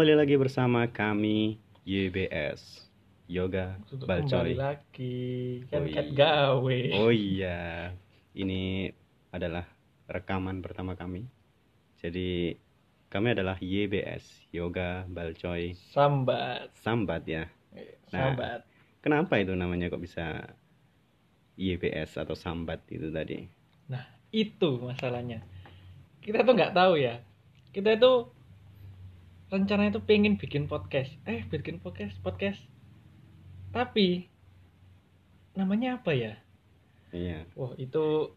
Kembali lagi bersama kami YBS Yoga Balcoy. kembali lagi kan Oh iya. gawe Oh iya, ini adalah rekaman pertama kami. Jadi kami adalah YBS Yoga Balcoy sambat Sambat ya. Eh, Nah. sambat Kenapa itu namanya kok bisa YBS atau Sambat itu tadi? nah itu masalahnya kita tuh nggak tahu ya kita itu rencananya tuh pengen bikin podcast eh bikin podcast podcast tapi namanya apa ya Iya. wah itu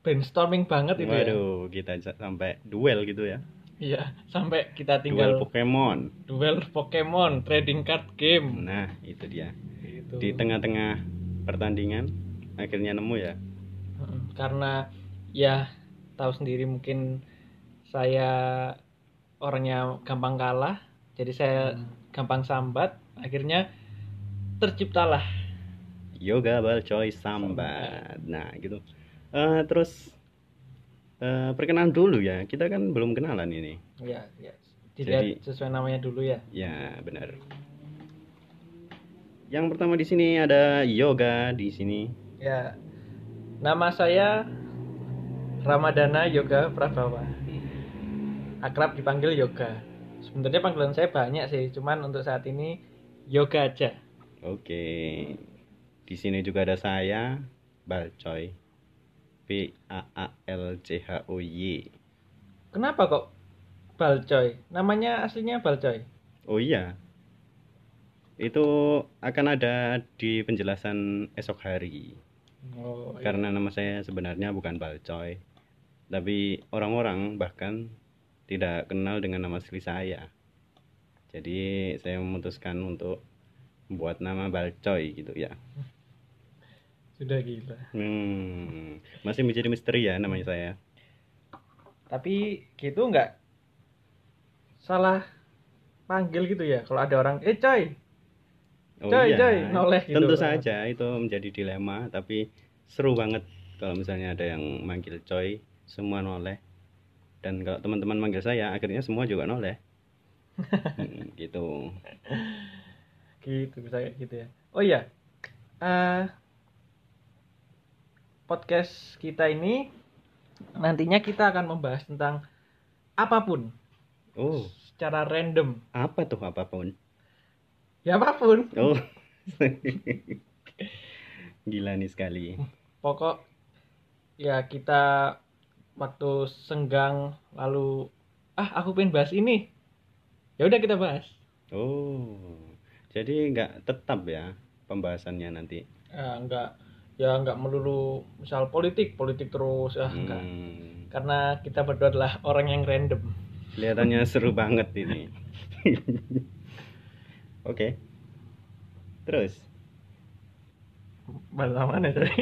brainstorming banget itu ya Waduh, kita j- sampai duel gitu ya. iya sampai kita Duel tinggal Pokemon. duel Pokemon trading card game Nah, itu dia. Gitu. Di tengah-tengah pertandingan akhirnya nemu ya. Karena ya tahu sendiri mungkin saya orangnya gampang kalah jadi saya gampang sambat akhirnya terciptalah Yoga Balcoy Sambat. Nah, gitu. Eh, terus eh, perkenalan dulu ya. Kita kan belum kenalan ini. ya ya dilihat Jadi- sesuai namanya dulu ya Ya, benar. Yang pertama di sini ada Yoga di sini. ya nama saya Ramadana Yoga Prabawa akrab dipanggil Yoga sebenarnya panggilan saya banyak sih cuman untuk saat ini Yoga aja Oke. Di sini juga ada saya, Balcoy. B A A L C H O Y. kenapa kok Balcoy namanya aslinya Balcoy Oh iya. Itu akan ada di penjelasan esok hari. oh, iya. Karena nama saya sebenarnya bukan Balcoy. Tapi orang-orang bahkan tidak kenal dengan nama asli saya. Jadi saya memutuskan untuk membuat nama Balcoy gitu ya. sudah gila Hmm, masih menjadi misteri ya namanya saya. tapi gitu nggak salah panggil gitu ya kalau ada orang eh coy Oh Coy, iya, coy, noleh gitu. Tentu saja itu menjadi dilema, tapi seru banget kalau misalnya ada yang manggil coy, semua noleh. Dan kalau teman-teman manggil saya, akhirnya semua juga noleh. Hmm, gitu. gitu bisa kayak gitu ya oh iya Eh, podcast kita ini nantinya kita akan membahas tentang apa pun Oh, secara random apa tuh apa pun? ya apa pun Oh, gila nih sekali. pokok ya kita waktu senggang lalu ah aku pengen bahas ini ya udah kita bahas Oh, jadi nggak tetap ya pembahasannya nanti. ya enggak ya enggak melulu misal politik politik terus ya enggak Hmm, karena kita berdua adalah orang yang random kelihatannya seru banget ini. Oke. Terus. Bahasa mana tadi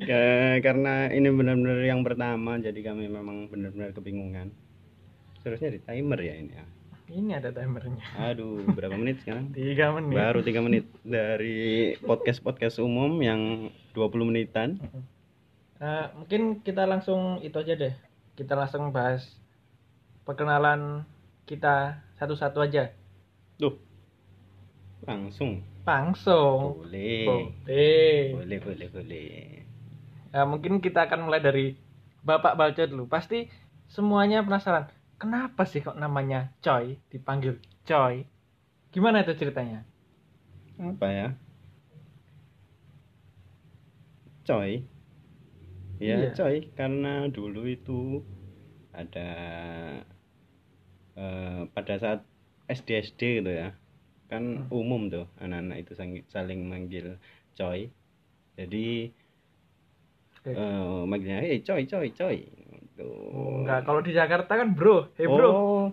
Ya, karena ini benar-benar yang pertama jadi kami memang benar-benar kebingungan. Seharusnya di timer ya ini ya? Ini ada timernya. Aduh berapa menit sekarang? Tiga menit. Baru tiga menit. Dari podcast podcast umum yang 20 menitan. Eh, mungkin kita langsung itu aja deh. Kita langsung bahas perkenalan kita satu-satu aja. Tuh langsung langsung boleh boleh boleh boleh boleh Ya, mungkin kita akan mulai dari Bapak Balco dulu. Pasti semuanya penasaran. Kenapa sih kok namanya Coy dipanggil Coy? Gimana itu ceritanya? apa ya coy ya Iya. coy karena dulu itu ada eh, pada saat SD SD gitu ya kan Hmm. umum tuh anak-anak itu saling manggil coy jadi Oke. eh, manggilnya hey coy coy coy gitu. Oh, enggak, kalau di Jakarta kan bro. Hey bro. oh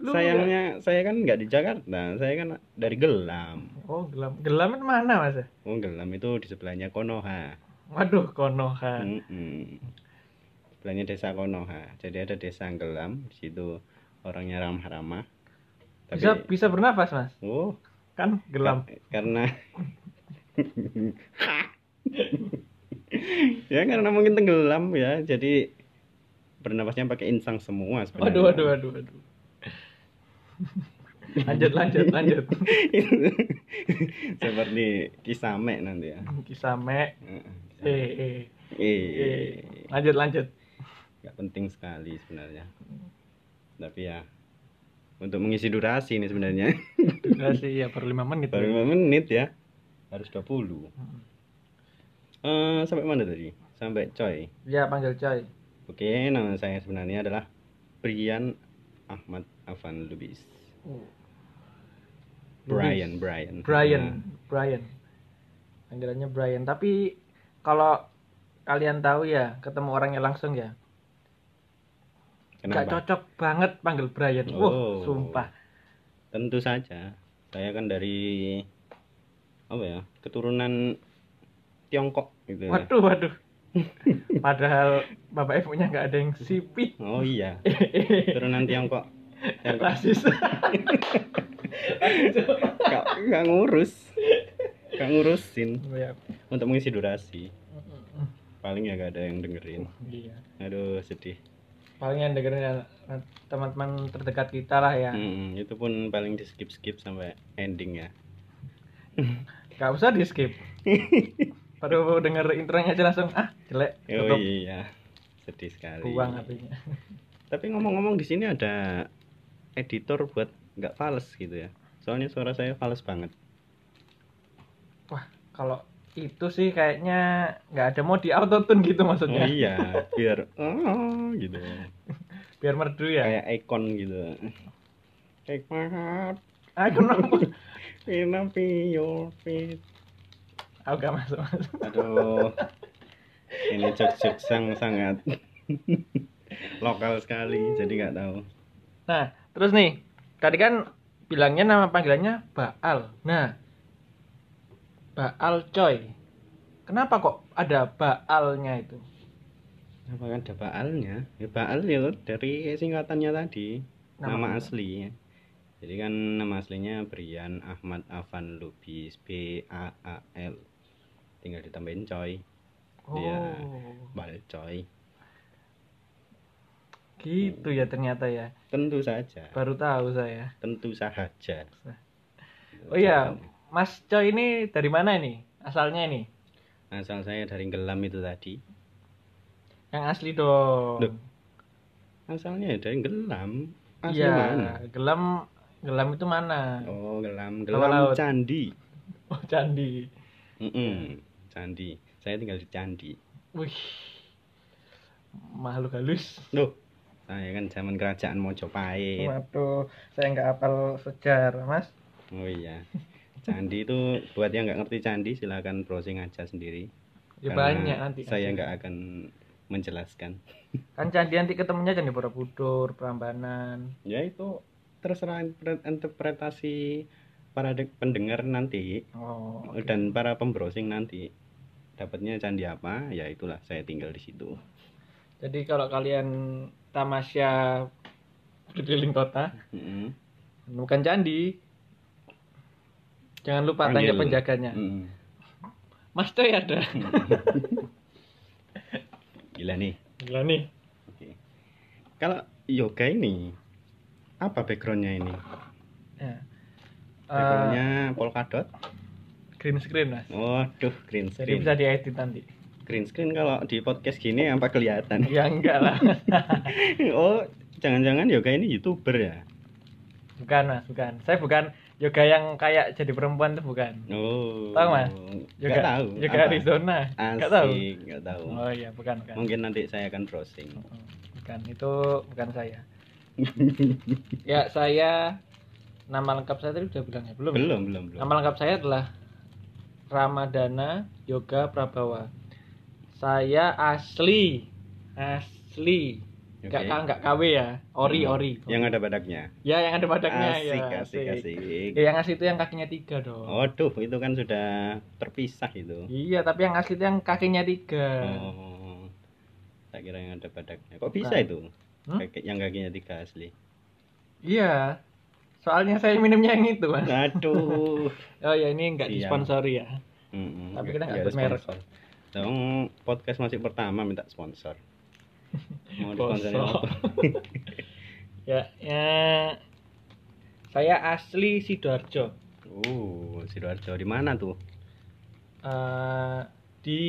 Lu sayangnya saya kan nggak di Jakarta saya kan dari Gelam Oh, gelam. Gelam itu mana, Mas? oh Gelam itu di sebelahnya Konoha Waduh, Konoha. Sebelahnya desa Konoha. Jadi ada desa Gelam, di situ orangnya ramah-ramah. Tapi Bisa bisa bernafas, Mas. oh, Kan gelam. ka- karena ya karena mungkin tenggelam ya. Jadi bernapasnya pakai insang semua sebenarnya. Waduh, waduh, waduh, waduh. lanjut lanjut lanjut seperti kisame nanti ya kisame eh eh eh eh lanjut lanjut nggak penting sekali sebenarnya tapi ya untuk mengisi durasi ini sebenarnya. Durasi ya per lima menit baru 5 menit ya. Harus 20 Hmm. Eh sampai mana tadi? Sampai coy? Ya panggil coy. Oke nama saya sebenarnya adalah Brian Ahmad Afan Lubis. Brian Brian. Brian Nah, Brian. Panggilannya Brian. Tapi kalau kalian tahu ya ketemu orangnya langsung ya kenapa? Cocok banget panggil Brian. Oh. wah sumpah. Tentu saja. Saya kan dari apa ya keturunan Tiongkok gitu ya. waduh waduh. Padahal bapak ibunya nggak ada yang sipit oh iya. Keturunan Tiongkok. Yang rasis. Gak, gak ngurus. Gak ngurusin. Ya. untuk mengisi durasi. Paling ya gak ada yang dengerin. Iya. Aduh sedih paling yang dengerin teman-teman terdekat kita lah ya. Mm, itu pun paling di skip skip sampai ending ya. Nggak usah di skip. Baru denger intronya aja langsung ah jelek oh tutup iya sedih sekali. Buang hpnya tapi ngomong-ngomong di sini ada editor buat nggak fals gitu ya. Soalnya suara saya fals banget. Wah kalau itu sih kayaknya nggak ada mau di autotune gitu oh maksudnya. Iya biar oh gitu. Biar merdu ya. Kayak icon gitu. Hikmat ah kenapa Pinapi your feet aku gak masuk masuk. Aduh. Ini jok-jok sang sangat. Lokal sekali Jadi nggak tahu. Nah terus nih tadi kan bilangnya nama panggilannya Baal. Nah Baal coy. Kenapa kok ada Baalnya itu? Apa kan ada Baalnya? Ya, Baal ya loh, dari singkatannya tadi. Nama Nama, asli Jadi kan nama aslinya Brian Ahmad Afan Lubis B A A L. Tinggal ditambahin coy. Oh. Iya. Bal coy. Gitu ya ternyata ya. Tentu saja. Baru tahu saya. Tentu saja oh iya Mas Coy ini dari mana ini asalnya ini Asal saya dari Gelam itu tadi yang asli dong Loh, Asalnya dari Gelam Asli iya mana? gelam gelam itu mana Oh, gelam, gelam laut. candi. oh candi Mm-mm, Candi. Saya tinggal di candi. wih makhluk halus Loh, saya kan zaman kerajaan Mojopahit. waduh saya nggak hafal sejarah mas Oh iya. Candi itu buat yang nggak ngerti candi silakan browsing aja sendiri. ya Karena banyak nanti Saya nggak akan menjelaskan. kan candi nanti ketemunya candi borobudur prambanan Ya itu terserah interpre- interpretasi para de- pendengar nanti oh oke. dan para pembrowsing nanti. Dapatnya candi apa? Ya itulah saya tinggal di situ. jadi kalau kalian tamasya berkeliling kota Mm-mm. menemukan candi jangan lupa tanya Panggil. penjaganya Mm. mas coy ada Gila nih. gila nih Oke. Kalau yoga ini apa backgroundnya ini? ya. Eh, Backgroundnya polkadot. green screen mas Waduh, green jadi screen. bisa diedit nanti Green screen kalau di podcast gini apa kelihatan? ya enggak lah oh, jangan-jangan yoga ini youtuber ya? bukan mas bukan saya bukan yoga yang kayak jadi perempuan tuh bukan Oh. Tahu, Mas? Yoga tahu. yoga Apa? Arizona nggak tahu nggak tahu. oh iya bukan bukan Mungkin nanti saya akan browsing. bukan itu bukan saya ya saya nama lengkap saya tadi udah bilang ya belum ya? belum, belum, belum. Nama lengkap saya adalah Ramadana Yoga Prabawa. Saya asli asli Oke. nggak K- nggak KW ya ori Hmm. ori Yang ada badaknya. ya yang ada badaknya asik, ya asik, asik. Ya, yang asli itu yang kakinya tiga dong Waduh, itu kan sudah terpisah itu. iya tapi yang asli itu yang kakinya tiga Oh. Tak kira yang ada badaknya. Kok bisa Bukan. itu? Hmm? Kaki- yang kakinya tiga asli. iya soalnya saya minumnya yang itu mas Aduh. oh ya ini nggak Siap. disponsori ya Mm-mm. Tapi kita nggak Nggak ada sebut merek. sponsor. Dong podcast masih pertama minta sponsor. Mau Sponsor. disponsori apa? ya ya Saya asli Sidoarjo. Oh, Sidoarjo di mana tuh? Eh, di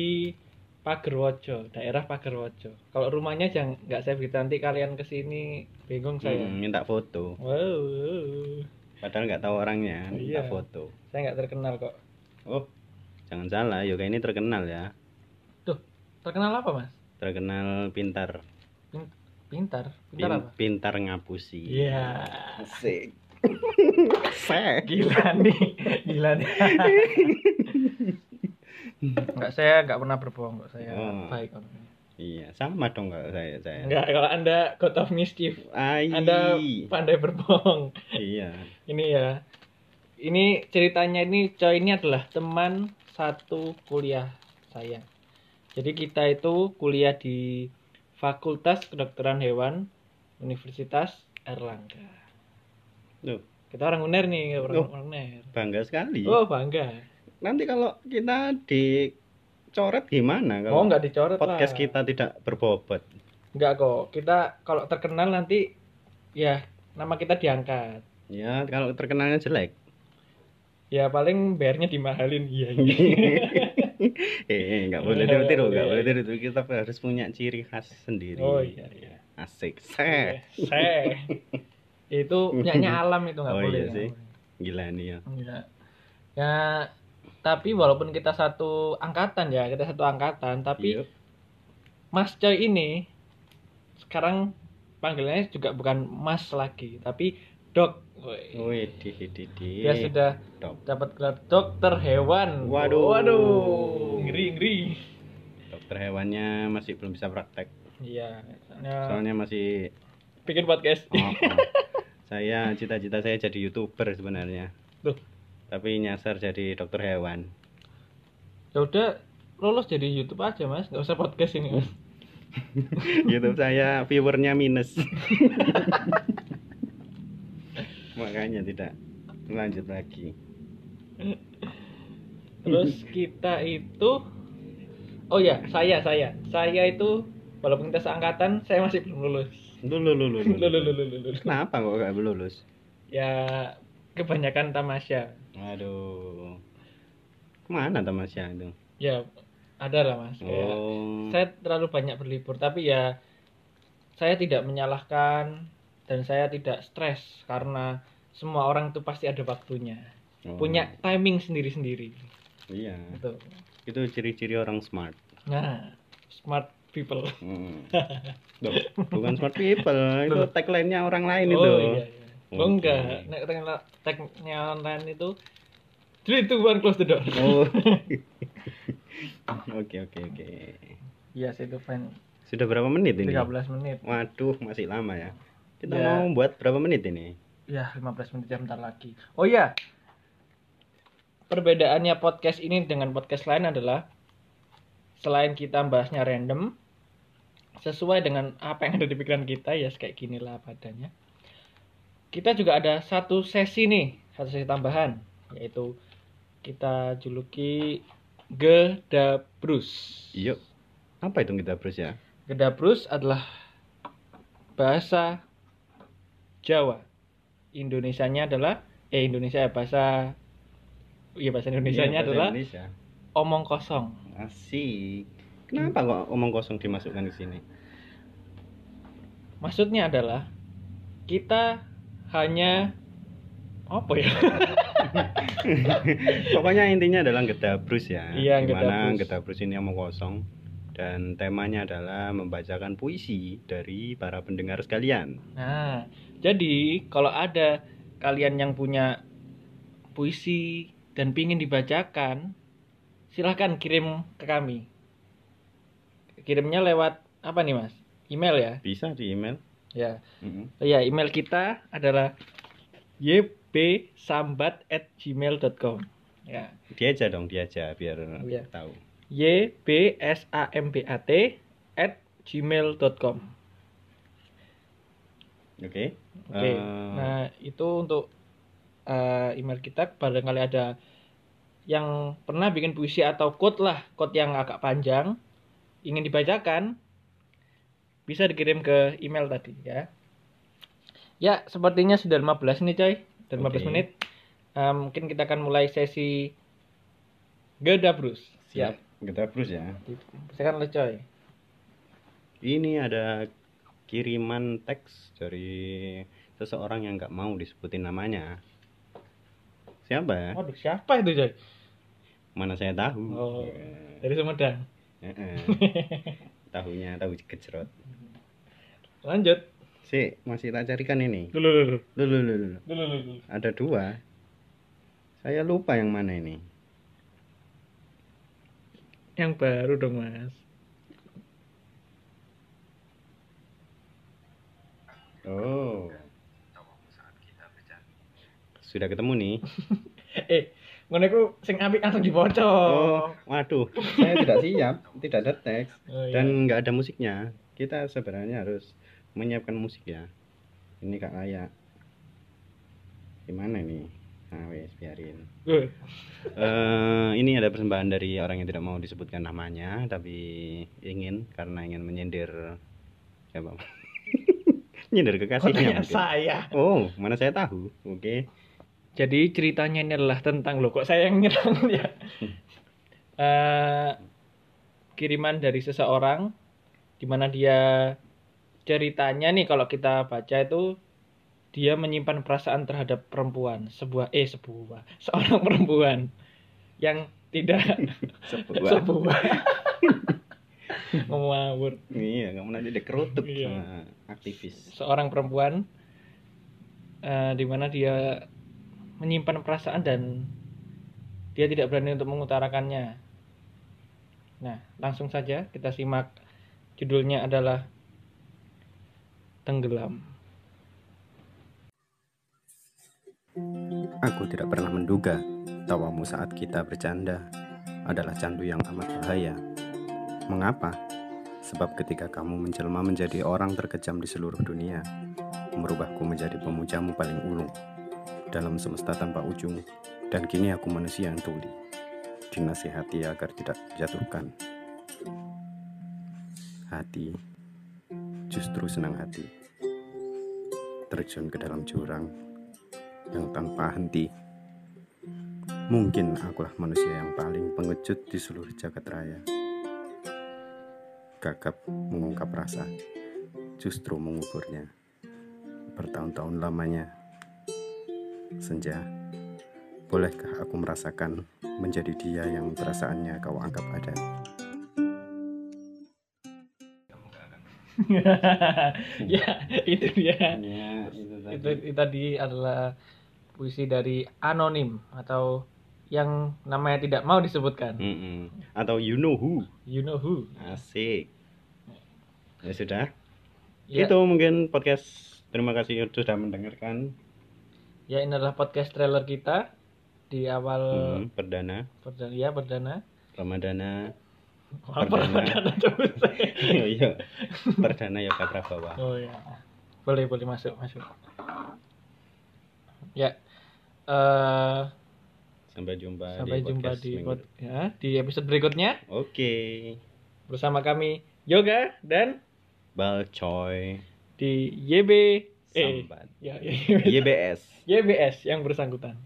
Pagerwojo, daerah Pagerwojo. Kalau rumahnya jangan nggak saya beritahu nanti kalian ke sini bingung saya. Hmm, minta foto. Wow, Padahal nggak tahu orangnya, minta Iya. foto. saya nggak terkenal kok. Oh, jangan salah, yoga ini terkenal ya. Terkenal apa mas? Terkenal pintar. Pintar, pintar Pin- apa? pintar ngapusi. Iya. Asik. Sek. Gila nih, gila nih. Enggak saya nggak pernah berbohong kok saya Oh. baik orangnya. Iya, sama dong kalau saya saya. Enggak, kalau anda god of mischief, Ai. anda pandai berbohong. Iya. Ini ya, ini ceritanya ini Coy ini adalah teman satu kuliah saya. Jadi kita itu kuliah di Fakultas Kedokteran Hewan Universitas Erlangga. Loh, Kita orang UNER nih, orang, Loh. orang UNER. bangga sekali. Oh bangga. Nanti kalau kita dicoret gimana Oh kalau nggak dicoret podcast lah. kita tidak berbobot? Nggak kok. Kita kalau terkenal nanti ya nama kita diangkat. Ya, kalau terkenalnya jelek. Ya paling bayarnya dimahalin. Iya. eh, nggak boleh Iya, tiru-tiru, nggak iya. boleh tiru-tiru. Kita harus punya ciri khas sendiri. oh iya iya. Asik. Sek. Saya itu punyanya alam itu nggak Oh, boleh. iya nggak sih. boleh. Gila nih ya. Iya. Ya tapi walaupun kita satu angkatan ya, kita satu angkatan, tapi Iya. Mas Coy ini sekarang panggilannya juga bukan Mas lagi, tapi Dok. Woi. Wih, di di di di. Dia sudah dapat gelar dokter hewan. Waduh. Waduh. Ngeri ngeri. Dokter hewannya masih belum bisa praktek. Iya, soalnya Soalnya masih bikin podcast. Oh, oh. saya cita-cita saya jadi youtuber sebenarnya Loh. tapi nyasar jadi dokter hewan Ya udah lolos jadi YouTube aja, Mas. Nggak usah podcast ini, Mas. YouTube saya viewernya minus makanya tidak lanjut lagi Terus kita itu Oh ya, saya saya. Saya itu walaupun kita seangkatan, saya masih belum lulus. dulu Lulus lulus lulus. lulus. kenapa kok gak lulus Ya kebanyakan tamasya. aduh ke mana tamasya itu Ya ada lah, Mas. Kayak oh saya terlalu banyak berlibur, tapi ya saya tidak menyalahkan dan saya tidak stres karena semua orang itu pasti ada waktunya. Oh, Punya timing sendiri-sendiri. iya Gitu. itu ciri-ciri orang smart Nah, smart people. Hmm. Bukan smart people itu tagline-nya orang lain itu Oh iya iya. Oh Oke. enggak, nek tag- tagnya online itu Three, two, one, close the door. Oh. Oke oke oke. Yes, itu fine. Sudah berapa menit ini? 13 menit. Waduh, masih lama ya. Kita Ya. mau buat berapa menit ini? Ya, 15 menit ya bentar lagi. Oh iya. Perbedaannya podcast ini dengan podcast lain adalah selain kita bahasnya random sesuai dengan apa yang ada di pikiran kita ya kayak gini lah padanya. Kita juga ada satu sesi nih, satu sesi tambahan yaitu kita juluki Gedabrus. Yuk. Apa itu terus ya? Gedabrus adalah bahasa Jawa. Indonesianya adalah eh Indonesia bahasa Iya bahasa Indonesianya Iya, bahasa adalah Indonesia. omong kosong. Asik. Kenapa kok omong kosong dimasukkan ke sini? Maksudnya adalah kita hanya apa ya? Pokoknya intinya adalah gedabrus ya. Iya, Di mana gedabrus. gedabrus ini omong kosong dan temanya adalah membacakan puisi dari para pendengar sekalian. Nah, jadi kalau ada kalian yang punya puisi dan pingin dibacakan, silahkan kirim ke kami. Kirimnya lewat apa nih mas? Email ya? Bisa di email. Ya. Mm-mm. Oh ya, email kita adalah ybsambat@gmail.com. Ya, Dia aja dong, dia aja biar Iya. tahu. Ybsambat at gmail.com. Oke. Oke. Eh, Nah, itu untuk eh, email kita barangkali ada yang pernah bikin puisi atau quote lah, quote yang agak panjang ingin dibacakan bisa dikirim ke email tadi ya. Ya, sepertinya sudah 15 nih coy. dan 15 Oke. menit eh, mungkin kita akan mulai sesi Gedabrus. Siap. Kita terus ya. Silakan oleh Coy. Ini ada kiriman teks dari seseorang yang nggak mau disebutin namanya. Siapa ya? Waduh, siapa itu Coy? Mana saya tahu. Oh, Ya. dari Sumedang. Tahunya tahu gejrot. Lanjut. Si, masih tak carikan ini. Dulu dulu dulu dulu. Ada dua. Saya lupa yang mana ini. Yang baru dong, Mas. Oh. Sudah ketemu nih. eh, ngono iku sing apik langsung dibaca. Oh, waduh. Saya tidak siap, tidak ada teks Oh, iya. dan nggak ada musiknya. Kita sebenarnya harus menyiapkan musik ya. Ini kak layak. Gimana nih? Nah, wes biarin. Eh, ini ada persembahan dari orang yang tidak mau disebutkan namanya, tapi ingin karena ingin menyindir siapa? nyindir kekasihnya saya? Oh, mana saya tahu. Oke. Jadi ceritanya ini adalah tentang lo kok saya yang nyerang ya. Eh, kiriman dari seseorang di mana dia ceritanya nih kalau kita baca itu dia menyimpan perasaan terhadap perempuan sebuah eh sebuah seorang perempuan yang tidak Sebuah. sebuah ngawur Iya, kamu nanti dikerutuk Iya. sama aktivis. seorang perempuan eh, di mana dia menyimpan perasaan dan dia tidak berani untuk mengutarakannya. Nah, langsung saja kita simak judulnya adalah Tenggelam. Aku tidak pernah menduga tawamu saat kita bercanda adalah candu yang amat bahaya. Mengapa? Sebab ketika kamu menjelma menjadi orang terkejam di seluruh dunia, merubahku menjadi pemujamu paling ulung dalam semesta tanpa ujung, dan kini aku manusia yang tuli, dinasihati agar tidak jatuhkan. Hati, justru senang hati, terjun ke dalam jurang yang tanpa henti. Mungkin akulah manusia yang paling pengecut di seluruh jagat raya. Gagap mengungkap rasa, justru menguburnya. Bertahun-tahun lamanya. Senja, bolehkah aku merasakan menjadi dia yang perasaannya kau anggap ada? ya, itu dia. Ya, itu Itu, itu tadi adalah puisi dari anonim atau yang namanya tidak mau disebutkan. Mm-mm. Atau you know who? You know who? Asik. Ya sudah. Ya, Itu mungkin podcast. Terima kasih sudah mendengarkan. ya ini adalah podcast trailer kita di awal Hmm, perdana, perdana ya perdana. Ramadana. Perdana. perdana. Iya, iya. Perdana Yoga Prabawa. oh ya. Boleh boleh masuk masuk. Ya. Eh Sampai jumpa sampai di jumpa di minggu pod- ya, di episode berikutnya Oke. bersama kami Yoga dan Balcoy. di YB eh Sambat. ya, ya, YBS. YBS yang bersangkutan.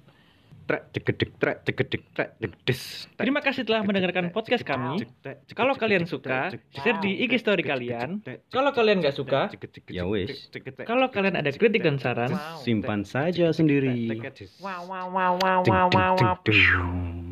Trek cegedek trek cegedek trek cegdes. Terima kasih telah mendengarkan podcast kami. Kalau kalian suka, share di IG story kalian. Kalau kalian nggak suka, Ya wis. kalau kalian ada kritik dan saran, Simpan saja sendiri. Wow, wow, wow, wow, wow, wow, wow.